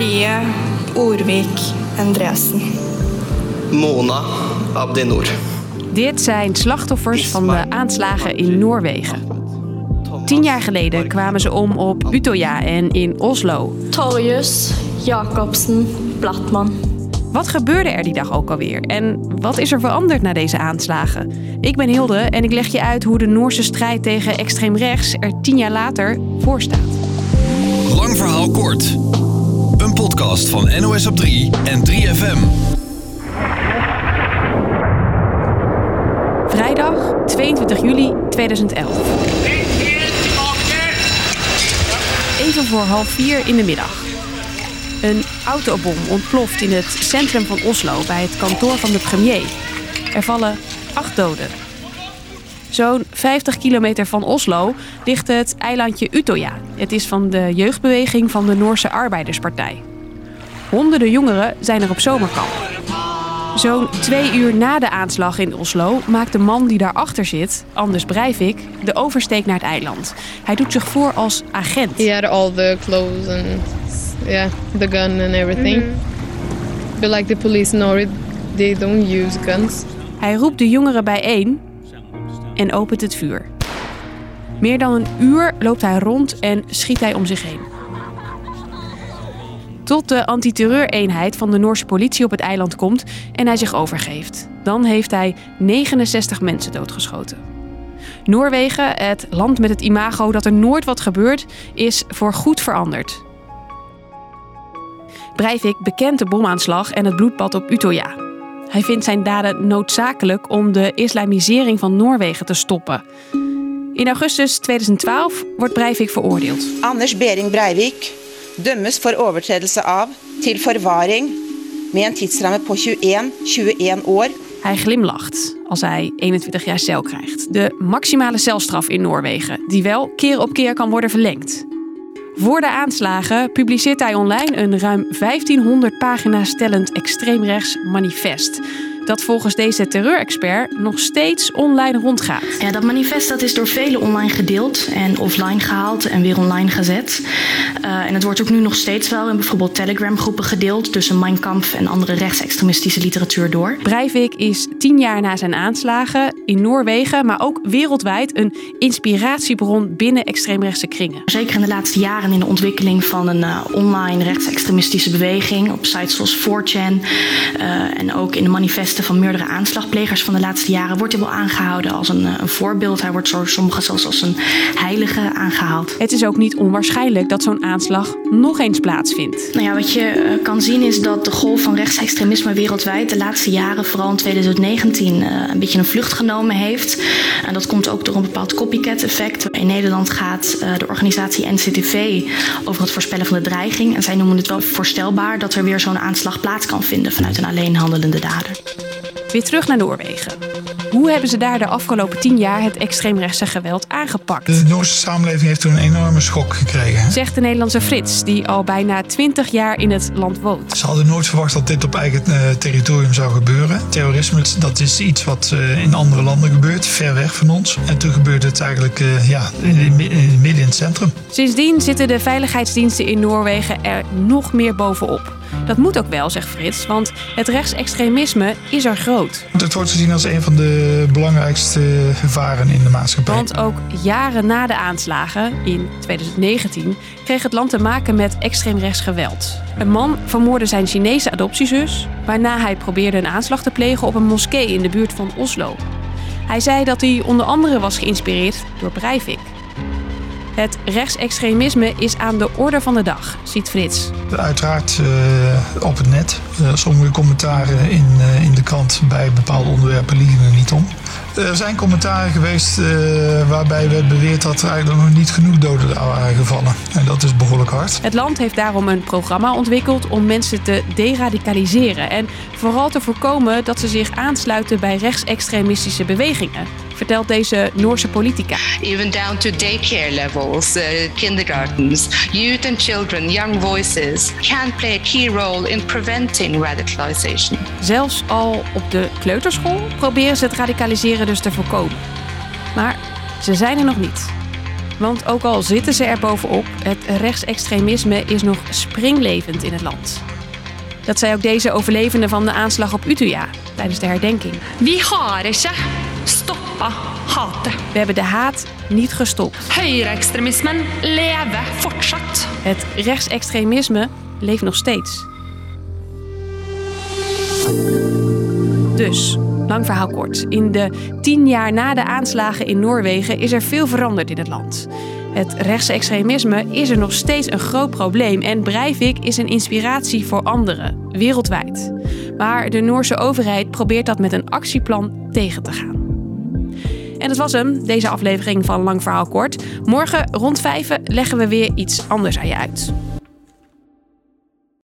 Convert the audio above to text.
Marie Orvik Endresen. Mona Abdinor. Dit zijn slachtoffers van de aanslagen in Noorwegen. Tien jaar geleden kwamen ze om op Utøya en in Oslo. Torjus Jacobsen Blatman. Wat gebeurde er die dag ook alweer? En wat is er veranderd na deze aanslagen? Ik ben Hilde en ik leg je uit hoe de Noorse strijd tegen extreem rechts er tien jaar later voor staat. Lang verhaal kort. Een podcast van NOS op 3 en 3FM. Vrijdag 22 juli 2011. Even voor half vier in de middag. Een autobom ontploft in het centrum van Oslo bij het kantoor van de premier. Er vallen acht doden. Zo'n 50 kilometer van Oslo ligt het eilandje Utøya. Het is van de jeugdbeweging van de Noorse Arbeiderspartij. Honderden jongeren zijn er op zomerkamp. Zo'n twee uur na de aanslag in Oslo maakt de man die daarachter zit, Anders Breivik, de oversteek naar het eiland. Hij doet zich voor als agent. He had all the clothes and yeah, the gun and everything. But like the police know it, they don't use guns. Hij roept de jongeren bijeen en opent het vuur. Meer dan een uur loopt hij rond en schiet hij om zich heen. Tot de antiterreureenheid van de Noorse politie op het eiland komt en hij zich overgeeft. Dan heeft hij 69 mensen doodgeschoten. Noorwegen, het land met het imago dat er nooit wat gebeurt, is voorgoed veranderd. Breivik bekent de bomaanslag en het bloedbad op Utøya. Hij vindt zijn daden noodzakelijk om de islamisering van Noorwegen te stoppen. In augustus 2012 wordt Breivik veroordeeld. Anders Behring Breivik dømmes for overtredelse av til forvaring med en tidsramme på 21, 21 år. Hij glimlacht als hij 21 jaar cel krijgt. De maximale celstraf in Noorwegen, die wel keer op keer kan worden verlengd. Voor de aanslagen publiceert hij online een ruim 1500 pagina's stellend extreemrechts manifest. Dat volgens deze terreurexpert nog steeds online rondgaat. Ja, dat manifest dat is door velen online gedeeld en offline gehaald en weer online gezet. Uh, en het wordt ook nu nog steeds wel in bijvoorbeeld Telegram-groepen gedeeld tussen Mein Kampf en andere rechtsextremistische literatuur door. Breivik is tien jaar na zijn aanslagen in Noorwegen, maar ook wereldwijd een inspiratiebron binnen extreemrechtse kringen. Zeker in de laatste jaren in de ontwikkeling van een uh, online rechtsextremistische beweging op sites zoals 4chan uh, en ook in de manifesten van meerdere aanslagplegers van de laatste jaren wordt hij wel aangehouden als een, een voorbeeld. Hij wordt door sommigen zelfs als een heilige aangehaald. Het is ook niet onwaarschijnlijk dat zo'n aanslag nog eens plaatsvindt. Nou ja, wat je uh, kan zien is dat de golf van rechtsextremisme wereldwijd de laatste jaren, vooral in 2019, uh, een beetje een vlucht genomen heeft. En dat komt ook door een bepaald copycat-effect. In Nederland gaat uh, de organisatie NCTV over het voorspellen van de dreiging. En zij noemen het wel voorstelbaar dat er weer zo'n aanslag plaats kan vinden vanuit een alleenhandelende dader. Weer terug naar Noorwegen. Hoe hebben ze daar de afgelopen tien jaar het extreemrechtse geweld aangepakt? De Noorse samenleving heeft toen een enorme schok gekregen. Zegt de Nederlandse Frits, die al bijna twintig jaar in het land woont. Ze hadden nooit verwacht dat dit op eigen uh, territorium zou gebeuren. Terrorisme, dat is iets wat uh, in andere landen gebeurt, ver weg van ons. En toen gebeurde het eigenlijk uh, ja, in, midden in het centrum. Sindsdien zitten de veiligheidsdiensten in Noorwegen er nog meer bovenop. Dat moet ook wel, zegt Frits, want het rechtsextremisme is er groot. Het wordt gezien als een van de belangrijkste gevaren in de maatschappij. Want ook jaren na de aanslagen, in 2019, kreeg het land te maken met extreemrechts geweld. Een man vermoordde zijn Chinese adoptiezus, waarna hij probeerde een aanslag te plegen op een moskee in de buurt van Oslo. Hij zei dat hij onder andere was geïnspireerd door Breivik. Het rechtsextremisme is aan de orde van de dag, ziet Frits. Uiteraard uh, op het net. Uh, sommige commentaren in, uh, in de krant bij bepaalde onderwerpen liegen er niet om. Er zijn commentaren geweest waarbij werd beweerd dat er eigenlijk nog niet genoeg doden waren gevallen. En dat is behoorlijk hard. Het land heeft daarom een programma ontwikkeld om mensen te deradicaliseren. En vooral te voorkomen dat ze zich aansluiten bij rechtsextremistische bewegingen vertelt deze Noorse politica. Even down to daycare levels, uh, kindergartens, youth and children, young voices can play a key role in preventing radicalization. Zelfs al op de kleuterschool proberen ze het radicaliseren dus te voorkomen. Maar ze zijn er nog niet. Want ook al zitten ze er bovenop, het rechtsextremisme is nog springlevend in het land. Dat zei ook deze overlevende van de aanslag op Utøya tijdens de herdenking. Vi har ikke stoppa hatet. We hebben de haat niet gestopt. Høyreekstremismen lever fortsatt. Het rechtsextremisme leeft nog steeds. Dus, lang verhaal kort. In de tien jaar na de aanslagen in Noorwegen is er veel veranderd in het land. Het rechtsextremisme is er nog steeds een groot probleem en Breivik is een inspiratie voor anderen, wereldwijd. Maar de Noorse overheid probeert dat met een actieplan tegen te gaan. En dat was hem, deze aflevering van Lang Verhaal Kort. Morgen rond vijven leggen we weer iets anders aan je uit.